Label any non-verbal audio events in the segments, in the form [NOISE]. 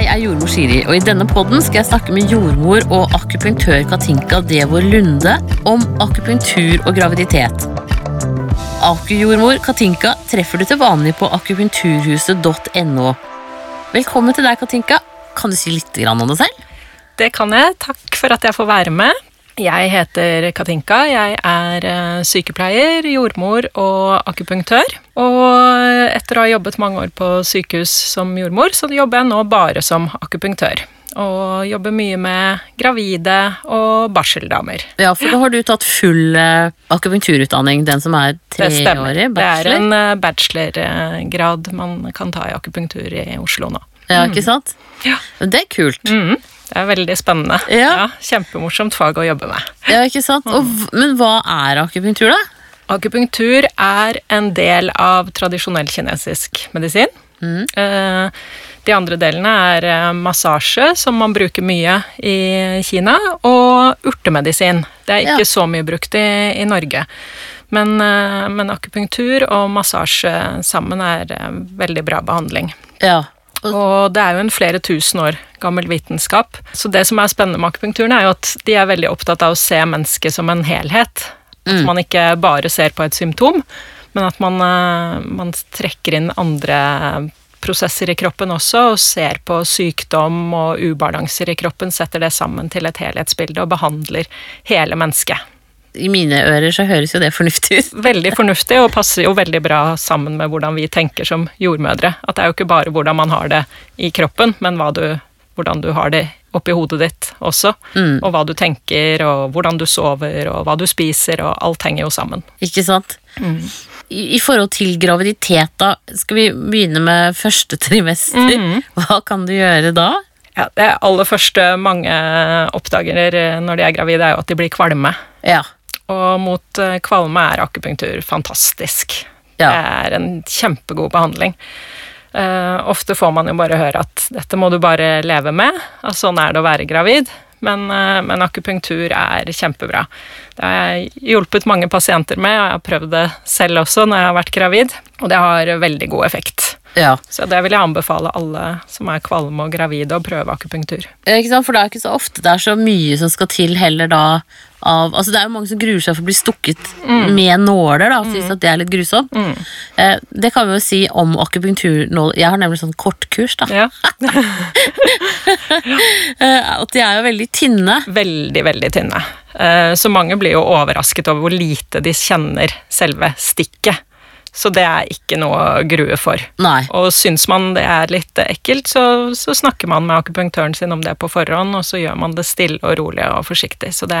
Jeg er jordmor Siri, og i denne podden skal jeg snakke med jordmor og akupunktør Katinka Devor Lunde om akupunktur og graviditet. Akujordmor Katinka treffer du til vanlig på akupunkturhuset.no. Velkommen til deg, Katinka. Kan du si litt om deg selv? Det kan jeg. Takk for at jeg får være med. Jeg heter Katinka. Jeg er eh, sykepleier, jordmor og akupunktør. Og etter å ha jobbet mange år på sykehus som jordmor, så jobber jeg nå bare som akupunktør. Og jobber mye med gravide og barseldamer. Ja, for da har du tatt full uh, akupunkturutdanning, den som er treårig? Det, det er en uh, bachelorgrad man kan ta i akupunktur i Oslo nå. Ja, ikke sant? Ja. Det er kult. Mm. Det er veldig spennende. Ja. Ja, kjempemorsomt fag å jobbe med. Ja, ikke sant? Og, men hva er akupunktur, da? Akupunktur er en del av tradisjonell kinesisk medisin. Mm. Eh, De andre delene er eh, massasje, som man bruker mye i Kina, og urtemedisin. Det er ikke Ja. så mye brukt i, i Norge. Men, eh, men akupunktur og massasje sammen er veldig bra behandling. Ja. Og det er jo en flere tusen år gammel vitenskap. Så det som er spennende med akupunkturen, er jo at de er veldig opptatt av å se mennesket som en helhet. At man ikke bare ser på et symptom, men at man, eh, man trekker inn andre prosesser i kroppen også, og ser på sykdom og ubalanser i kroppen, setter det sammen til et helhetsbilde og behandler hele mennesket. I mine ører så høres jo det fornuftig ut. Veldig fornuftig og passer jo veldig bra sammen med hvordan vi tenker som jordmødre. At det er jo ikke bare hvordan man har det i kroppen, men du, hvordan du har det oppi hodet ditt også. Mm. Og hva du tenker, og hvordan du sover, og hva du spiser, og alt henger jo sammen. Ikke sant? I, I forhold til graviditet, da, skal vi begynne med første trimester. Hva kan du gjøre da? Ja, det aller første mange oppdager når de er gravide, er jo at de blir kvalme. Ja. Og mot eh, kvalme er akupunktur fantastisk. Ja. Det er en kjempegod behandling. Uh, ofte får man jo bare høre at dette må du bare leve med, at sånn er det å være gravid. Men, uh, men akupunktur er kjempebra. Det har jeg hjulpet mange pasienter med, og jeg har prøvd det selv også når jeg har vært gravid, og det har veldig god effekt. Ja. Så det vil jeg anbefale alle som er kvalme og gravide, å prøve akupunktur. Ikke sant? For det er ikke så ofte det er så mye som skal til heller da av Altså det er jo mange som gruer seg for å bli stukket med nåler, da, og synes at det er litt grusomt. Eh, det kan vi jo si om akupunkturnåler. Jeg har nemlig sånn kortkurs, da. Ja. [LAUGHS] Eh, at de er jo veldig tynne. veldig, veldig tynne. Eh, Så mange blir jo overrasket over hvor lite de kjenner selve stikket. Så det er ikke noe å grue for. Nei. Og syns man det er litt ekkelt, så, så snakker man med akupunktøren sin om det på forhånd, og så gjør man det stille og rolig og forsiktig. Så det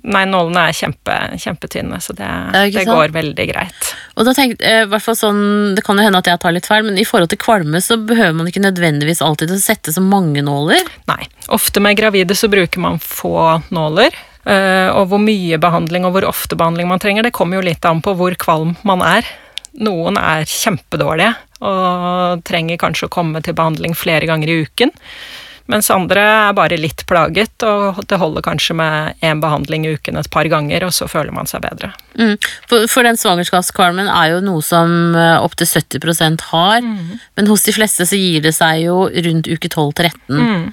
Nei, nålene er kjempe, kjempetynne, så det, det, det går veldig greit. Og da tenk, eh, sånn, Det kan jo hende at jeg tar litt feil, men i forhold til kvalme så behøver man ikke nødvendigvis alltid å sette så mange nåler. Nei. Ofte med gravide så bruker man få nåler. Eh, Og hvor mye behandling og hvor ofte behandling man trenger, det kommer jo litt an på hvor kvalm man er. Noen er kjempedårlige og trenger kanskje å komme til behandling flere ganger i uken. Mens andre er bare litt plaget, og det holder kanskje med én behandling i uken et par ganger, og så føler man seg bedre. Mm. For, for den svangerskapskvalmen er jo noe som eh, opptil 70% har, men hos de fleste så gir det seg jo rundt uke 12-13. Mm.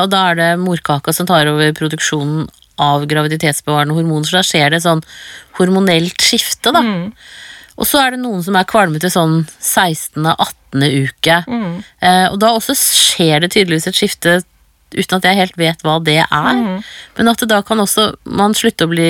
og da er det morkaka som tar over produksjonen av graviditetsbevarende hormoner, så da skjer det sånn hormonelt skifte, da. Og så er det noen som er kvalme til sånn 16.-18. uke. Eh, og da også skjer det tydeligvis et skifte uten at jeg helt vet hva det er. Men at det da kan også man slutte å bli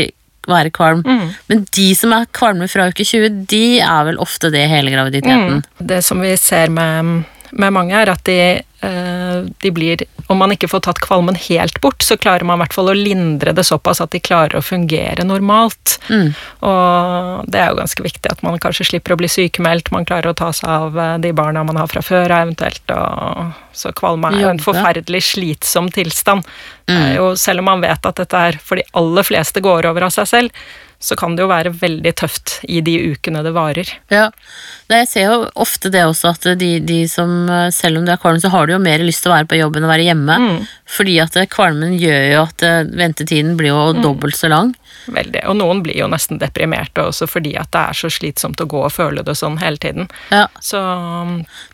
være kvalm. Men de som er kvalme fra uke 20, de er vel ofte det hele graviditeten. Det som vi ser med, med mange, er at de, eh, de blir Om man ikke får tatt kvalmen helt bort, så klarer man i hvert fall å lindre det såpass at de klarer å fungere normalt. Mm. Og det er jo ganske viktig at man kanskje slipper å bli sykemeldt, man klarer å ta seg av eh, de barna man har fra før av eventuelt. Og, så kvalme er jo en forferdelig slitsom tilstand. Det Mm. jo, selv om man vet at dette er for de aller fleste går over av seg selv, så kan det jo være veldig tøft i de ukene det varer. Ja, jeg ser jo ofte det også at de, de som, eh, selv om du er kvalm, så har du jo mer lyst til å være på jobb enn å være hjemme. Fordi at eh, kvalmen gjør jo at eh, ventetiden blir jo dobbelt så lang. Veldig. Og noen blir jo nesten deprimerte også fordi at det er så slitsomt å gå og føle det sånn hele tiden. Ja, Så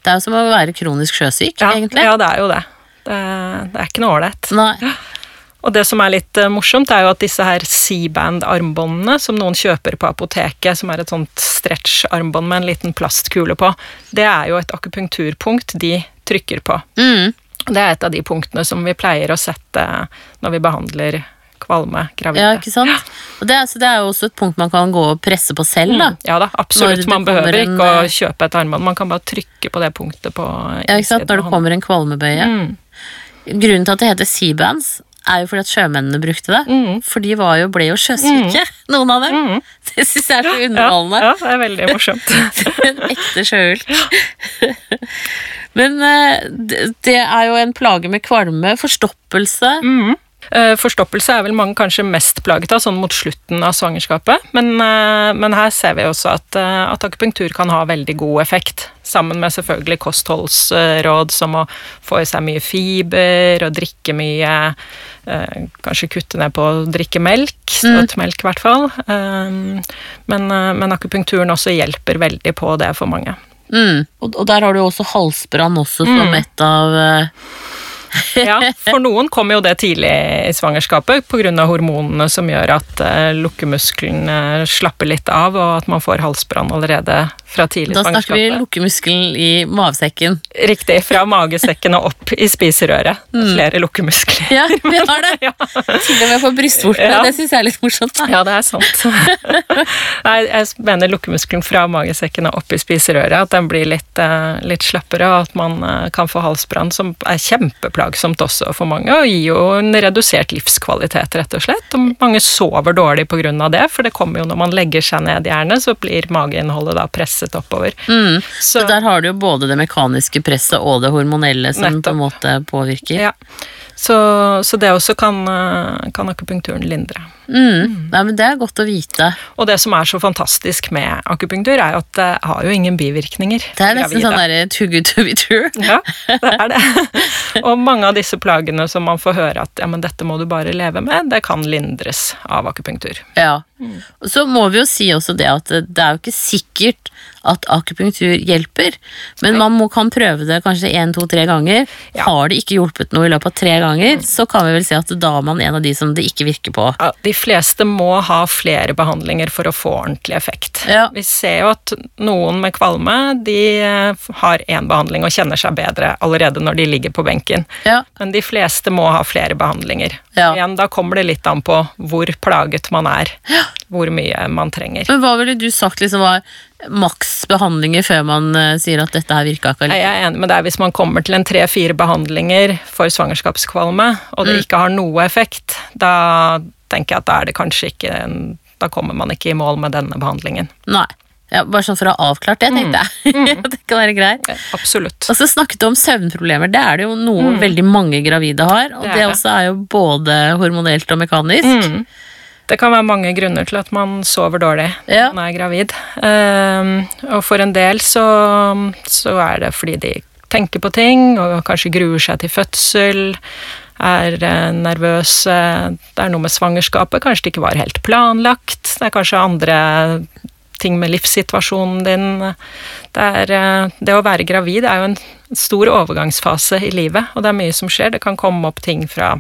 Det er jo som å være kronisk sjøsyk, ja, egentlig. ja det er jo det. Det, det er ikke noe ålreit. [LAUGHS] Og det som er litt eh, morsomt, er jo at disse her C-band-armbåndene som noen kjøper på apoteket, som er et sånt stretch-armbånd med en liten plastkule på, det er jo et akupunkturpunkt de trykker på. Mm. Det er et av de punktene som vi pleier å sette når vi behandler kvalme gravide. Ja, ikke sant? Og det, er- så det er jo også et punkt man kan gå og presse på selv, da. Mm, Ja da, absolutt. Man behøver en, ikke å eh, kjøpe et armbånd, man kan bare trykke på det punktet på Ja, ikke sant? Når det kommer en kvalmebøye. Mm. Grunnen til at det heter Seabands, er jo fordi at sjømennene brukte det. Mm. For de var jo, ble jo sjøsyke, [LAUGHS] noen av dem. Det syns jeg er så Ja, underholdende. ja, det er veldig morsomt. [LAUGHS] En ekte sjøulk. [LAUGHS] Men eh, det, er jo en plage med kvalme, forstoppelse. Eh, Forstoppelse er vel mange kanskje mest plaget av sånn mot slutten av svangerskapet, men, eh, men her ser vi også at, eh, at akupunktur kan ha veldig god effekt, sammen med selvfølgelig kostholdsråd som å få i seg mye fiber og drikke mye, eh, kanskje kutte ned på å drikke melk, søtmelk i hvert fall. Men, eh, men akupunkturen også hjelper veldig på det for mange. Mm. Og, og der har du også halsbrann også Mm. som et av eh, Ja, for noen kommer jo det tidlig i svangerskapet pga. hormonene som gjør at eh, lukkemuskelen slapper litt av, og at man får halsbrann allerede fra tidlig Da snakker vi lukkemuskelen i mavesekken. Riktig. Fra magesekken og opp i spiserøret. Flere lukkemuskler. Ja, vi [LAUGHS] har det! Ja. Til og med for brystvortene. Ja. Det syns jeg er litt morsomt. Da. Ja, det er sant. [LAUGHS] Nei, jeg mener lukkemuskelen fra magesekken og opp i spiserøret, at den blir litt, eh, litt slappere, og at man eh, kan få halsbrann, som er kjempeplagsomt også for mange, og gir jo en redusert livskvalitet, rett og slett. Og mange sover dårlig på grunn av det, for det kommer jo når man legger seg ned gjerne, så blir mageinnholdet da presset oppover. Mm. Så, Så der har du jo både det mekaniske presset og det hormonelle som Nettopp. på en måte påvirker. ja. så, så det også kan, eh, kan akupunkturen lindre. Mm. Nei, men Det er godt å vite. Og det som er så fantastisk med akupunktur, er jo at det har jo ingen bivirkninger. Det er nesten sånn derre too good to be true. [LAUGHS] Ja, det er det. [LAUGHS] Og mange av disse plagene som man får høre at ja, men dette må du bare leve med, det kan lindres av akupunktur. Ja. Og så må vi jo si også det at det er jo ikke sikkert at akupunktur hjelper, men man må, kan prøve det kanskje én, to, tre ganger. Ja. Har det ikke hjulpet noe i løpet av tre ganger, så kan vi vel si at da er man en av de som det ikke virker på. Ja, de fleste må ha flere behandlinger for å få ordentlig effekt. Ja. Vi ser jo at noen med kvalme de eh, har én behandling og kjenner seg bedre allerede når de ligger på benken. Ja. Men de fleste må ha flere behandlinger. Ja. Igjen, da kommer det litt an på hvor plaget man er. Hvor mye man trenger. Men hva ville du sagt liksom var maks behandlinger før man eh, sier at dette her virka ikke? Jeg er enig med deg hvis man kommer til en tre-fire behandlinger for svangerskapskvalme, og Mm. det ikke har noe effekt, da tenker jeg at da er det kanskje ikke Da kommer man ikke i mål med denne behandlingen. Nei. Ja, bare sånn for å ha avklart det, tenkte jeg. [LAUGHS] det kan være greit. Ja, Absolutt. Og så snakket du om søvnproblemer. Det er det jo noe veldig mange gravide har. Og Det det, er det. også er jo både hormonelt og mekanisk. Mm. Det kan være mange grunner til at man sover dårlig Ja. når man er gravid. Um, og for en del så, så er det fordi de tenker på ting og kanskje gruer seg til fødsel. Er nervøs. Det er noe med svangerskapet. Kanskje det ikke var helt planlagt. Det er kanskje andre ting med livssituasjonen din. Det, er, eh, det å være gravid er jo en stor overgangsfase i livet, og det er mye som skjer. Det kan komme opp ting fra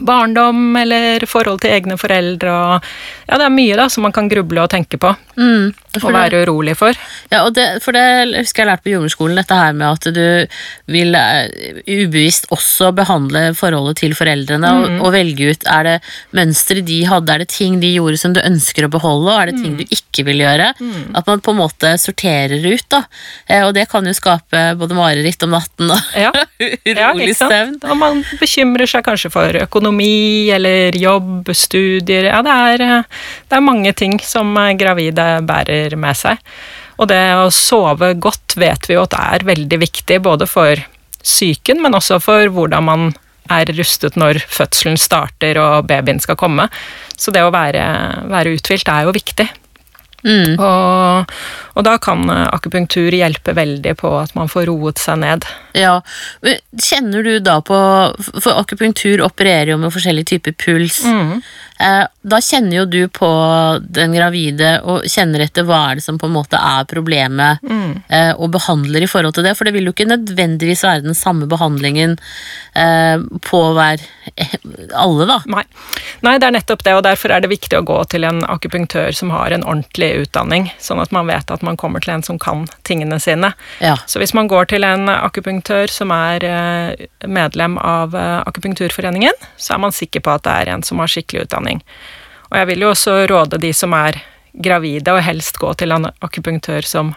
barndom eller forhold til egne foreldre og Ja, det er mye da som man kan gruble og tenke på Mm. Det, være urolig for. ja, og det, for det husker jeg lærte på jordmorskolen, dette her med at du vil eh, ubevisst også behandle forholdet til foreldrene og, og velge ut er det mønstre de hadde, er det ting de gjorde som du ønsker å beholde, og er det ting du ikke vil gjøre? At man på en måte sorterer ut, da. Eh, Og det kan jo skape både mareritt om natten og Ja, [LAUGHS] ja urolig sant? søvn. Og man bekymrer seg kanskje for økonomi eller jobb, studier Ja, det er, eh, det er mange ting som gravide bærer med seg. Og det å sove godt vet vi jo at er veldig viktig, både for psyken, men også for hvordan man er rustet når fødselen starter og babyen skal komme. Så det å være, være uthvilt er jo viktig. Mm. Og, og da kan eh, akupunktur hjelpe veldig på at man får roet seg ned. Ja, men Kjenner du da på For akupunktur opererer jo med forskjellige typer puls. Mm. da kjenner jo du på den gravide og kjenner etter hva er det som på en måte er problemet, mm. og behandler i forhold til det. For det vil jo ikke nødvendigvis være den samme behandlingen eh, på hver alle, da. Nei. Nei, det er nettopp det, og derfor er det viktig å gå til en akupunktør som har en ordentlig utdanning, sånn at man vet at man kommer til en som kan tingene sine. Ja. Så hvis man går til en akupunktør som er eh, medlem av eh, Akupunkturforeningen, så er man sikker på at det er en som har skikkelig utdanning. Og jeg vil jo også råde de som er gravide, og helst gå til en akupunktør som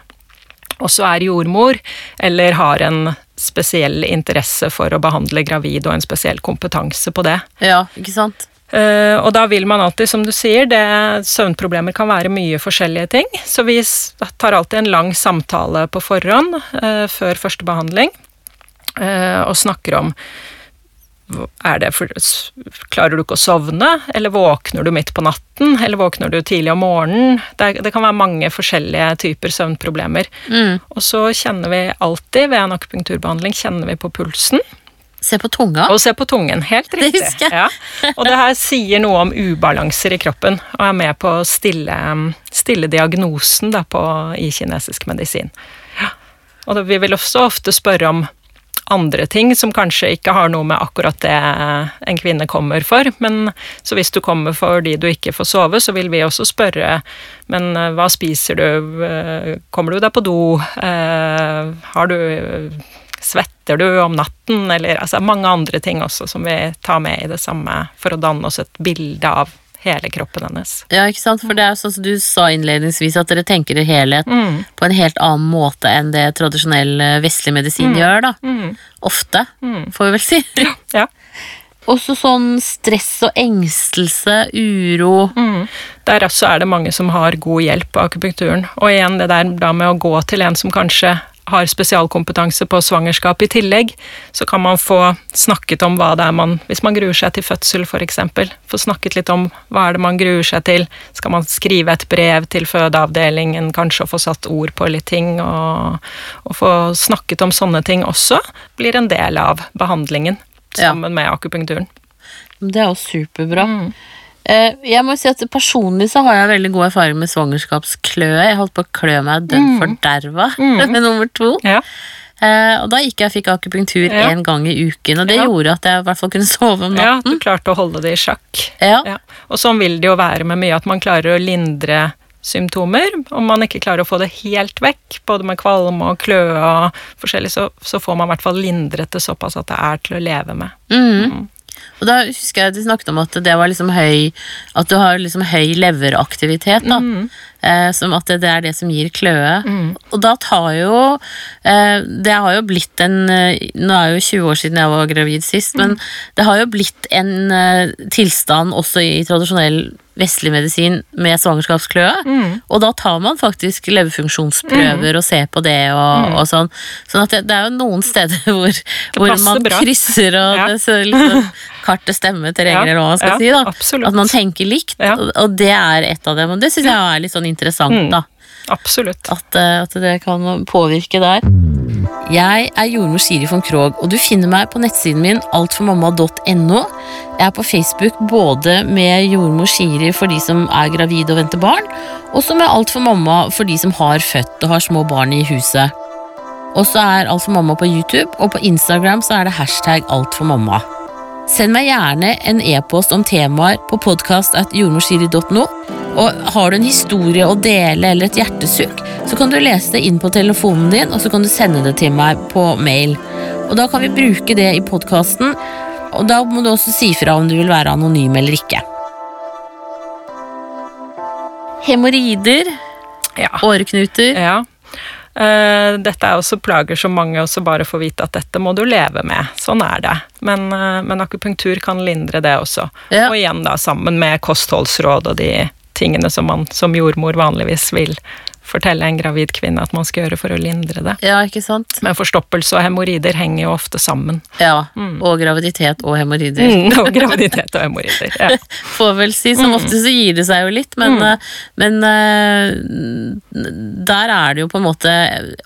også er jordmor, eller har en spesiell interesse for å behandle gravid og en spesiell kompetanse på det. ja, ikke sant? Eh, og da vil man alltid, som du sier, det, søvnproblemer kan være mye forskjellige ting. Så vi tar alltid en lang samtale på forhånd eh, før første behandling eh, og snakker om er det for, Klarer du ikke å sovne, eller våkner du midt på natten, eller våkner du tidlig om morgenen? Det, det kan være mange forskjellige typer søvnproblemer. Mm. Og så kjenner vi alltid ved en akupunkturbehandling kjenner vi på pulsen. Se på tunga. Og se på tungen. Helt riktig. Det husker jeg. Ja. Og det her sier noe om ubalanser i kroppen, og er med på å stille, stille diagnosen da, på, i kinesisk medisin. Ja. Og vi vil også ofte spørre om andre ting som kanskje ikke har noe med akkurat det en kvinne kommer for. Men så hvis du kommer fordi du ikke får sove, så vil vi også spørre Men eh, hva spiser du? Eh, Kommer du deg på do? Eh, Har du Svetter du om natten? Eller altså mange andre ting også som vi tar med i det samme for å danne oss et bilde av hele kroppen hennes. Ja, ikke sant? For det er sånn som du sa innledningsvis, at dere tenker i helhet Mm. på en helt annen måte enn det tradisjonell eh, vestlig medisin gjør, da. Mm. Ofte, Mm. får vi vel si. Ja. [LAUGHS] Også sånn stress og engstelse, uro Mm. Der også er det mange som har god hjelp på akupunkturen. Og igjen det der da med å gå til en som kanskje har spesialkompetanse på svangerskap i tillegg, så kan man få snakket om hva det er man Hvis man gruer seg til fødsel, f.eks. Få snakket litt om hva er det man gruer seg til. Skal man skrive et brev til fødeavdelingen, kanskje og få satt ord på litt ting, og, og få snakket om sånne ting også, blir en del av behandlingen Ja. sammen med akupunkturen. Det er jo superbra. Mm. Eh, Jeg må si at Personlig så har jeg veldig god erfaring med svangerskapskløe. Jeg holdt på å klø meg dønn forderva med [LAUGHS] nummer to. Ja. Eh, og da gikk jeg og fikk akupunktur Ja. gang i uken, og det Ja. gjorde at jeg i hvert fall kunne sove om natten. Ja, du klarte å holde det i sjakk. Ja. Ja. Og sånn vil det jo være med mye, at man klarer å lindre symptomer. Om man ikke klarer å få det helt vekk, både med kvalme og kløe og forskjellig, så, så får man i hvert fall lindret det såpass at det er til å leve med. Mhm. Og da husker jeg at de snakket om at det var liksom høy At du har liksom høy leveraktivitet, da. Eh, som at det, det er det som gir kløe. Og da tar jo eh, Det har jo blitt en eh, Nå er jo 20 år siden jeg var gravid sist, men det har jo blitt en eh, tilstand også i tradisjonell vestlig medisin med svangerskapskløe. Og da tar man faktisk leverfunksjonsprøver og ser på det og, og sånn. Sånn at det, det er jo noen steder [LAUGHS] hvor, hvor man bra. krysser og Ja. det, så liksom, kartet stemmer terrenget, [LAUGHS] Ja, eller hva man skal ja, si. da absolutt. At man tenker likt, og, og det er et av dem. Og det syns jeg er litt sånn interessant, Mm. da. Absolutt. At, eh, at det kan påvirke der. Jeg er jordmor Siri von Krogh, og du finner meg på nettsiden min altformamma.no. Jeg er på Facebook både med jordmor Siri for de som er gravide og venter barn, og så med Alt for mamma for de som har født og har små barn i huset. Og så er Alt for mamma på YouTube, og på Instagram så er det hashtag altformamma. Send meg gjerne en e-post om temaer på podkast.jordmorsiri.no. Og har du en historie å dele eller et hjertesukk, så kan du lese det inn på telefonen din, og så kan du sende det til meg på mail. Og da kan vi bruke det i podkasten, og da må du også si fra om du vil være anonym eller ikke. Hemoroider, Ja. åreknuter ja. Uh, dette er også plager som mange også bare får vite at dette må du leve med. Sånn er det. Men, uh, men akupunktur kan lindre det også. Ja. Og igjen da sammen med kostholdsråd og de tingene som man som jordmor vanligvis vil fortelle en gravid kvinne at man skal gjøre for å lindre det. Ja, ikke sant? Men forstoppelse og hemoroider henger jo ofte sammen. Ja, og graviditet og hemoroider. Mm, og graviditet og hemoroider. Ja. [LAUGHS] Får vel si, som ofte så gir det seg jo litt, men, eh, men eh, der er det jo på en måte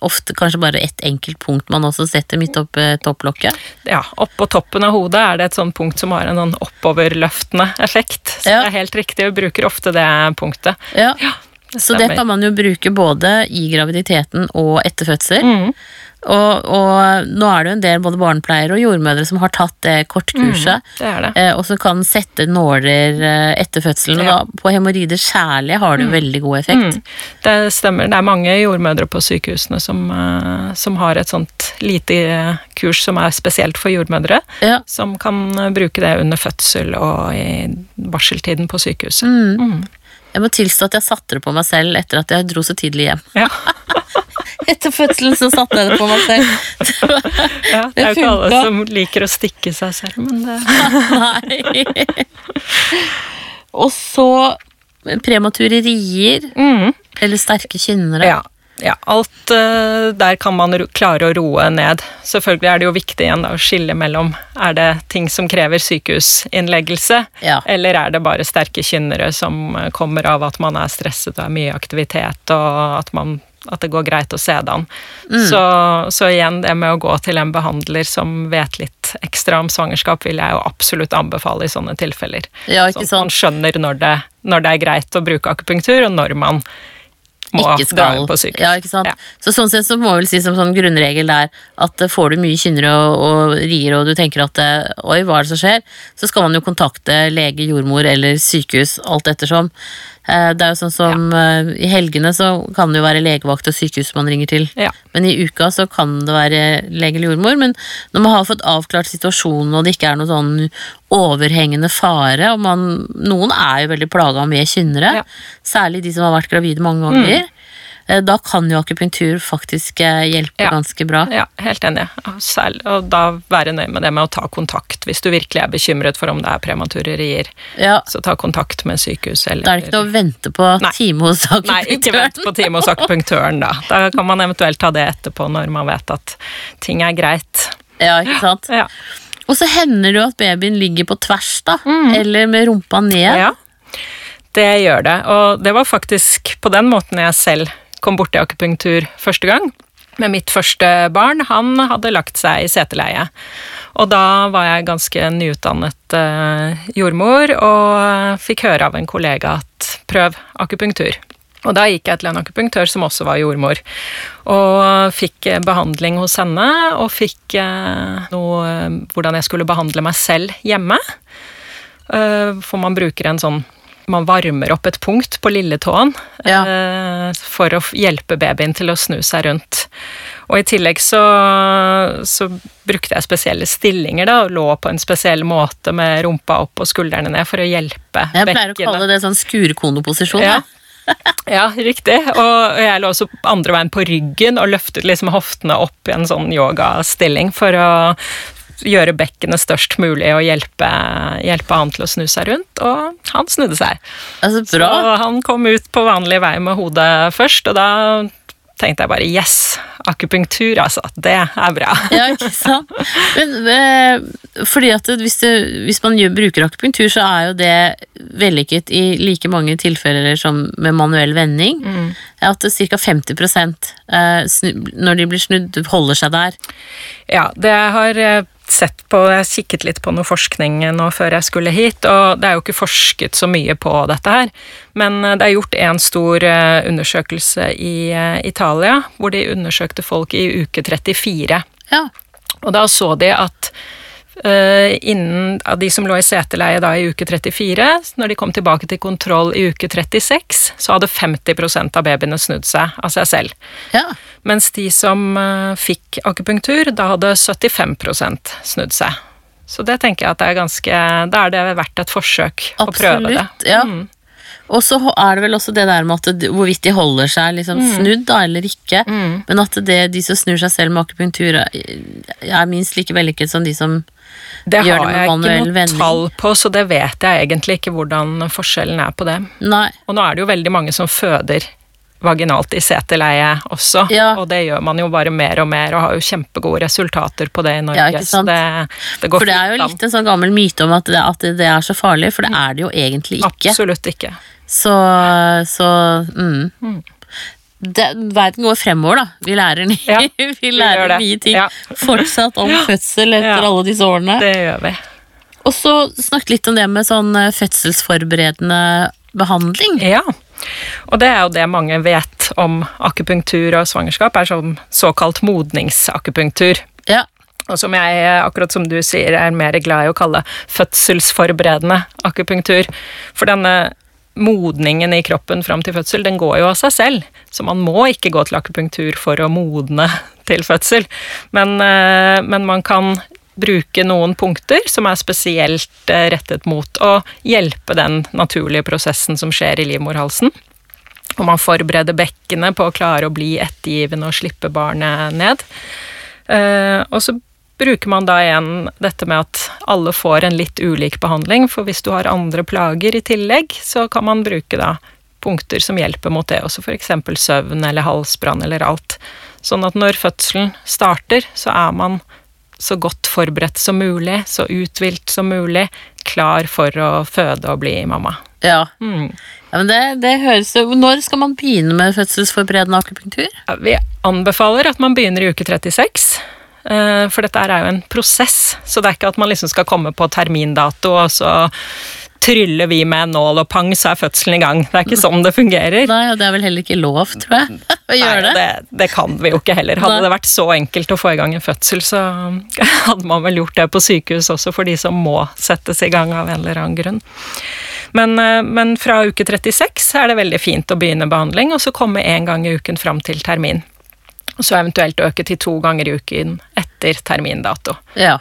ofte kanskje bare ett enkelt punkt man også setter midt oppe topplokket. ja, oppå toppen av hodet er det et sånt punkt som har en sånn oppoverløftende effekt. Så Ja. det er helt riktig, vi bruker ofte det punktet. Ja. Ja, Så det kan man jo bruke både i graviditeten og etter fødsel. Mm. Og, og nå er det jo en del både barnepleiere og jordmødre som har tatt det kortkurset. Det er det. Eh, og som kan sette nåler eh, etter fødselen. Og da, på hemoroider særlig har det mm. veldig god effekt. Mm. Det stemmer. Det er mange jordmødre på sykehusene som, eh, som har et sånt lite kurs som er spesielt for jordmødre, Ja. som kan bruke det under fødsel og i barseltiden på sykehuset. Jeg må tilstå at jeg satte det på meg selv etter at jeg dro så tidlig hjem. Ja. [LAUGHS] Etter fødselen så satte jeg det på meg selv. ja, [LAUGHS] det er jo ikke alle som liker å stikke seg selv, men det [LAUGHS] Nei. Og så premature rier, mm. eller sterke kynnere. Ja. Ja alt eh, der kan man klare å roe ned. Selvfølgelig er det jo viktig igjen da, å skille mellom er det ting som krever sykehusinnleggelse, Ja. eller er det bare sterke kynnere som eh, kommer av at man er stresset og er mye aktivitet, og at, man, at det går greit å se det an. Mm. Så, så igjen, det med å gå til en behandler som vet litt ekstra om svangerskap, vil jeg jo absolutt anbefale i sånne tilfeller. Ja, Sånn at man skjønner når det, når det er greit å bruke akupunktur, og når man må Ikke skal. på sykehus. Ja, ikke sant? Ja. Så sånn sett så må vi vel si som sånn grunnregel der at eh, får du mye kynnere og, og rier og du tenker at eh, oi, hva er det som skjer, så skal man jo kontakte lege, jordmor eller sykehus, alt ettersom. Eh, Det er jo sånn som ja. i helgene så kan det jo være legevakt og sykehus man ringer til. Ja. Men i uka så kan det være lege eller jordmor. Men når man har fått avklart situasjonen og det ikke er noe sånn overhengende fare, og man Noen er jo veldig plaga med kynnere, Ja. særlig de som har vært gravide mange ganger. eh, Da kan jo akupunktur faktisk eh, hjelpe Ja. ganske bra. Ja, helt enig. Særlig, og da være nøye med det med å ta kontakt hvis du virkelig er bekymret for om det er premature rier. Ja, Så ta kontakt med sykehus eller Da er det ikke noe å vente på Nei. time hos akupunktøren. Nei, ikke vent på time hos akupunktøren, da. Da kan man eventuelt ta det etterpå når man vet at ting er greit. Ja, ikke sant? Ja. Og så hender det jo at babyen ligger på tvers, da. Eller med rumpa ned. Mm. ja. Det gjør det. Og det var faktisk på den måten jeg selv kom borti akupunktur første gang. Med mitt første barn. Han hadde lagt seg i seteleie. Og da var jeg ganske nyutdannet eh, jordmor og fikk høre av en kollega at prøv akupunktur. Og da gikk jeg til en akupunktør som også var jordmor, og fikk eh, behandling hos henne, og fikk eh, noe eh, hvordan jeg skulle behandle meg selv hjemme. For man bruker en sånn man varmer opp et punkt på lilletåen Ja. eh, for å hjelpe babyen til å snu seg rundt. Og i tillegg så, så brukte jeg spesielle stillinger da, og lå på en spesiell måte med rumpa opp og skuldrene ned for å hjelpe Jeg pleier å kalle det sånn skurkoneposisjon. ja. Ja. [LAUGHS] ja, riktig. Og jeg lå også andre veien på ryggen og løftet liksom hoftene opp i en sånn yogastilling for å gjøre bekkenet størst mulig og hjelpe, hjelpe han til å snu seg rundt. Og han snudde seg. Altså, bra. Så han kom ut på vanlig vei med hodet først, og da tenkte jeg bare yes, akupunktur, altså. Det er bra. [LAUGHS] Ja, ikke sant? Men eh, fordi at hvis, det, hvis man gjør, bruker akupunktur, så er jo det vellykket i like mange tilfeller som med manuell vending. At ca. 50 eh, når de blir snudd, holder seg der. Ja, det har eh, sett på Jeg kikket litt på noe forskning nå før jeg skulle hit, og det er jo ikke forsket så mye på dette her. Men eh, det er gjort en stor eh, undersøkelse i eh, Italia, hvor de undersøkte folk i uke 34. Ja. Og da så de at innen av de som lå i seteleie da i uke 34, når de kom tilbake til kontroll i uke 36, så hadde 50% av babyene snudd seg av seg selv. ja. Mens de som eh, fikk akupunktur, da hadde 75% snudd seg. Så det tenker jeg at det er ganske Da er det verdt et forsøk å prøve det. Absolutt. Ja. Mm. Og så er det vel også det der med at hvorvidt de holder seg liksom Mm. snudd da, eller ikke. Men at det, de som snur seg selv med akupunktur, er, er minst like vellykket som de som Det har det jeg ikke noe tall på, så det vet jeg egentlig ikke hvordan forskjellen er på det. Nei. Og nå er det jo veldig mange som føder vaginalt i seteleie også. Ja. Og det gjør man jo bare mer og mer, og har jo kjempegode resultater på det i Norge. Ja? Så det, det går For det er jo an. litt en sånn gammel myte om at det, at det er så farlig, for det er det jo egentlig ikke. Absolutt ikke. Så, så mm. Det, verden går fremover, da. Vi lærer, nye, Ja, [LAUGHS] vi lærer vi nye ting Ja. fortsatt om [LAUGHS] fødsel etter alle disse årene. Det gjør vi. Og så snakket litt om det med sånn eh, fødselsforberedende behandling. Ja. Og det er jo det mange vet om akupunktur og svangerskap, er sånn såkalt modningsakupunktur. Ja, Og som jeg, akkurat som du sier, er mer glad i å kalle fødselsforberedende akupunktur. For denne modningen i kroppen fram til fødsel, den går jo av seg selv. Så man må ikke gå til akupunktur for å modne [LAUGHS] til fødsel. Men, eh, men man kan bruke noen punkter som er spesielt eh, rettet mot å hjelpe den naturlige prosessen som skjer i livmorhalsen. Og man forbereder bekkenet på å klare å bli ettergivende og slippe barnet ned. Eh, og så bruker man da igjen dette med at alle får en litt ulik behandling, for hvis du har andre plager i tillegg, så kan man bruke da punkter som hjelper mot det, også f.eks. søvn eller halsbrann eller alt. Sånn at når fødselen starter, så er man så godt forberedt som mulig, så uthvilt som mulig, klar for å føde og bli mamma. ja. Mm. ja men det, det høres jo Når skal man begynne med fødselsforberedende akupunktur? Ja, Vi anbefaler at man begynner i uke 36. eh, For dette er jo en prosess, så det er ikke at man liksom skal komme på termindato, og så tryller vi med en nål, og pang, så er fødselen i gang. Det er ikke sånn det fungerer. Nei, og det er vel heller ikke lov, tror jeg, [LAUGHS] å gjøre Nei, det. det, det kan vi jo ikke heller. Hadde Nei. det vært så enkelt å få i gang en fødsel, så [LAUGHS] hadde man vel gjort det på sykehus også for de som må settes i gang av en eller annen grunn. Men, eh, men fra uke 36 er det veldig fint å begynne behandling, og så komme én gang i uken fram til termin. Og så eventuelt øke til to ganger i uken etter termindato. Ja.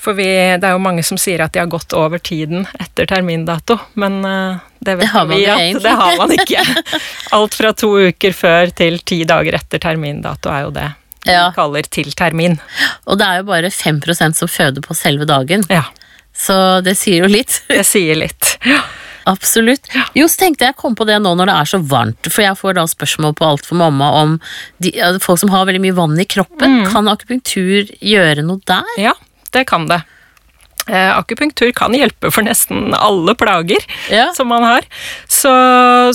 For vi, det er jo mange som sier at de har gått over tiden etter termindato, men eh, det vet Det har vi at egentlig. det har man ikke. [LAUGHS] Alt fra to uker før til ti dager etter termindato er jo det Ja. vi kaller til termin. Og det er jo bare 5% som føder på selve dagen, Ja, så det sier jo litt. det sier litt. [LAUGHS] Ja. Absolutt. Jo, så tenkte jeg kom på det nå når det er så varmt, for jeg får da spørsmål på alt for mamma om de, folk som har veldig mye vann i kroppen. Kan akupunktur gjøre noe der? ja, det kan det. Eh, akupunktur kan hjelpe for nesten alle plager Ja. som man har. Så,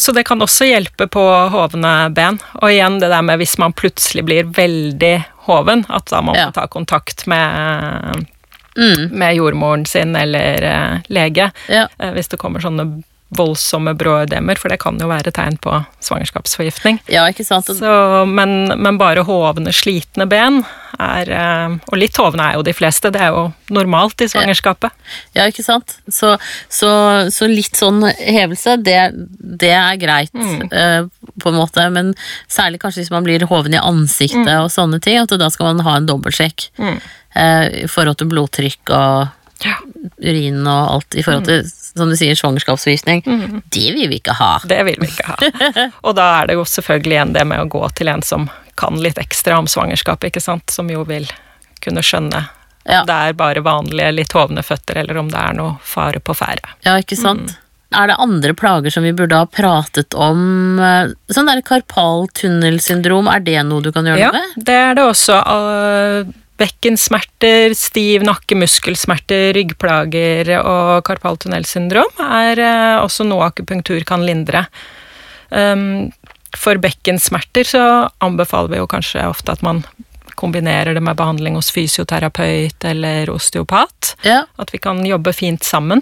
så det kan også hjelpe på hovne ben. Og igjen det der med hvis man plutselig blir veldig hoven, at da må man Ja. ta kontakt med, Mm. med jordmoren sin eller uh, lege. Ja. uh, hvis det kommer sånne voldsomme bråødemer, for det kan jo være tegn på svangerskapsforgiftning. ja, ikke sant? Så, men, men bare hovne, slitne ben er eh, Og litt hovne er jo de fleste, det er jo normalt i svangerskapet. Ja, ikke sant? Så, så, så litt sånn hevelse, det, det er greit, mm. på en måte. Men særlig kanskje hvis man blir hoven i ansiktet og sånne ting, at da skal man ha en dobbeltsjekk Mm. eh, i forhold til blodtrykk og Ja. urin og alt i forhold til, som du sier, svangerskapsforgiftning. Det vil vi ikke ha. Det vil vi ikke ha. [LAUGHS] Og da er det jo selvfølgelig igjen det med å gå til en som kan litt ekstra om svangerskapet, ikke sant, som jo vil kunne skjønne Ja. om det er bare vanlige litt hovne føtter, eller om det er noe fare på ferde. Ja, ikke sant? Er det andre plager som vi burde ha pratet om? eh, Sånn der karpaltunnelsyndrom, er det noe du kan gjøre Ja, noe med? det er det også. Bekkensmerter, stiv nakke, muskelsmerter, ryggplager og karpaltunnelsyndrom er eh, også noe akupunktur kan lindre. Um, for bekkensmerter så anbefaler vi jo kanskje ofte at man kombinerer det med behandling hos fysioterapeut eller osteopat. Ja, At vi kan jobbe fint sammen.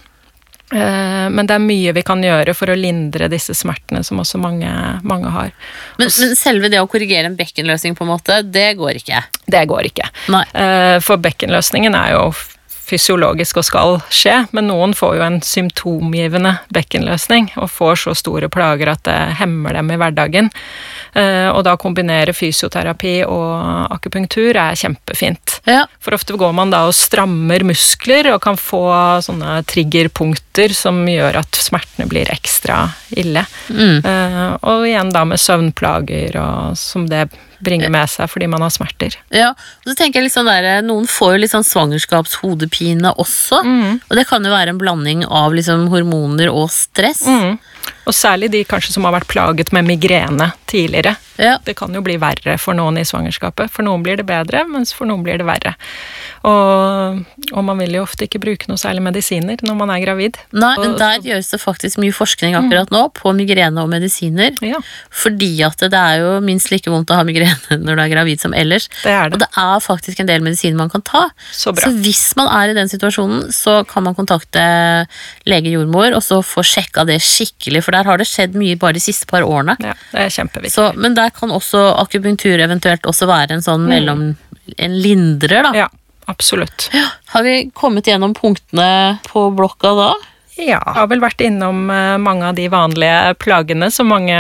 Eh, Men det er mye vi kan gjøre for å lindre disse smertene som også mange, mange har. men, men selve det å korrigere en bekkenløsning, på en måte, det går ikke. Det går ikke. Nei. Eh, For bekkenløsningen er jo fysiologisk og skal skje, men noen får jo en symptomgivende bekkenløsning og får så store plager at det hemmer dem i hverdagen. Eh, Og da kombinere fysioterapi og akupunktur er kjempefint. Ja, For ofte går man da og strammer muskler og kan få sånne triggerpunkter som gjør at smertene blir ekstra ille. mm. Uh, Og igjen da med søvnplager og som det bringer med seg fordi man har smerter. ja. Og så tenker jeg litt sånn der, Noen får jo litt sånn svangerskapshodepine også. Mm. Og det kan jo være en blanding av liksom hormoner og stress. Mm. Og særlig de kanskje som har vært plaget med migrene tidligere. Ja. Det kan jo bli verre for noen i svangerskapet. For noen blir det bedre, mens for noen blir det verre. Og, og man vil jo ofte ikke bruke noe særlig medisiner når man er gravid. Nei, men Og- der gjøres det faktisk mye forskning akkurat nå på migrene og medisiner. Ja, Fordi at det er jo minst like vondt å ha migrene [LAUGHS] når du er gravid som ellers. det er Og det. det er faktisk en del medisiner man kan ta. Så bra. Så hvis man er i den situasjonen, så kan man kontakte lege jordmor og så få sjekka det skikkelig, for der har det skjedd mye bare de siste par årene. Ja, det er kjempeviktig. Så, men der kan også akupunktur eventuelt også være en sånn mellom En lindrer, da. Ja, absolutt. Har vi kommet gjennom punktene på blokka da? Ja, jeg har vel vært innom eh, mange av de vanlige plagene som mange,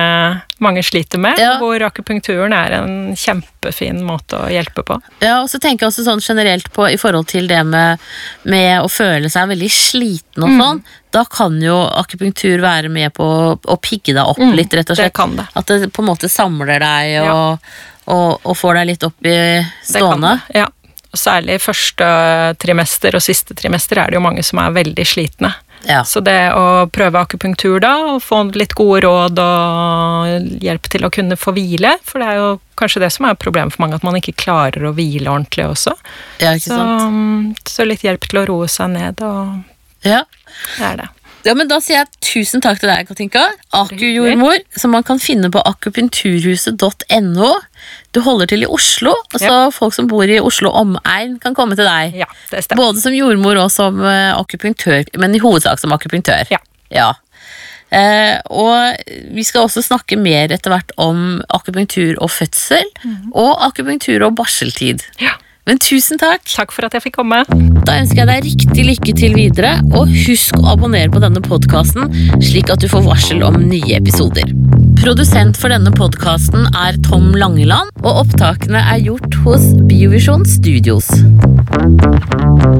mange sliter med, Ja. hvor akupunkturen er en kjempefin måte å hjelpe på. Ja, og så tenker jeg også sånn generelt på i forhold til det med, med å føle seg veldig sliten og Mm. sånn. Da kan jo akupunktur være med på å, pigge deg opp litt, rett og slett. det kan det. At det på en måte samler deg og, Ja. og, og får deg litt opp i Det kan det, Ja. Og Særlig første trimester og siste trimester er det jo mange som er veldig slitne. Ja. Så det å prøve akupunktur da, og få litt gode råd og hjelp til å kunne få hvile, for det er jo kanskje det som er problemet for mange, at man ikke klarer å hvile ordentlig også. ja, Så, sant? så litt hjelp til å roe seg ned, og Ja. det er det. Ja, men da sier jeg tusen takk til deg, Katinka. Akujordmor, som man kan finne på akupunkturhuset.no. Du holder til i Oslo, så folk som bor i Oslo omegn kan komme til deg. Ja, det stemmer. Både som jordmor og som eh, akupunktør, men i hovedsak som akupunktør. Ja. Ja. Eh, og vi skal også snakke mer etter hvert om akupunktur og fødsel, og akupunktur og barseltid. Ja. Men tusen takk! Takk for at jeg fikk komme. Da ønsker jeg deg riktig lykke til videre, og husk å abonnere på denne podkasten, slik at du får varsel om nye episoder. Produsent for denne podkasten er Tom Langeland, og opptakene er gjort hos Biovisjon Studios.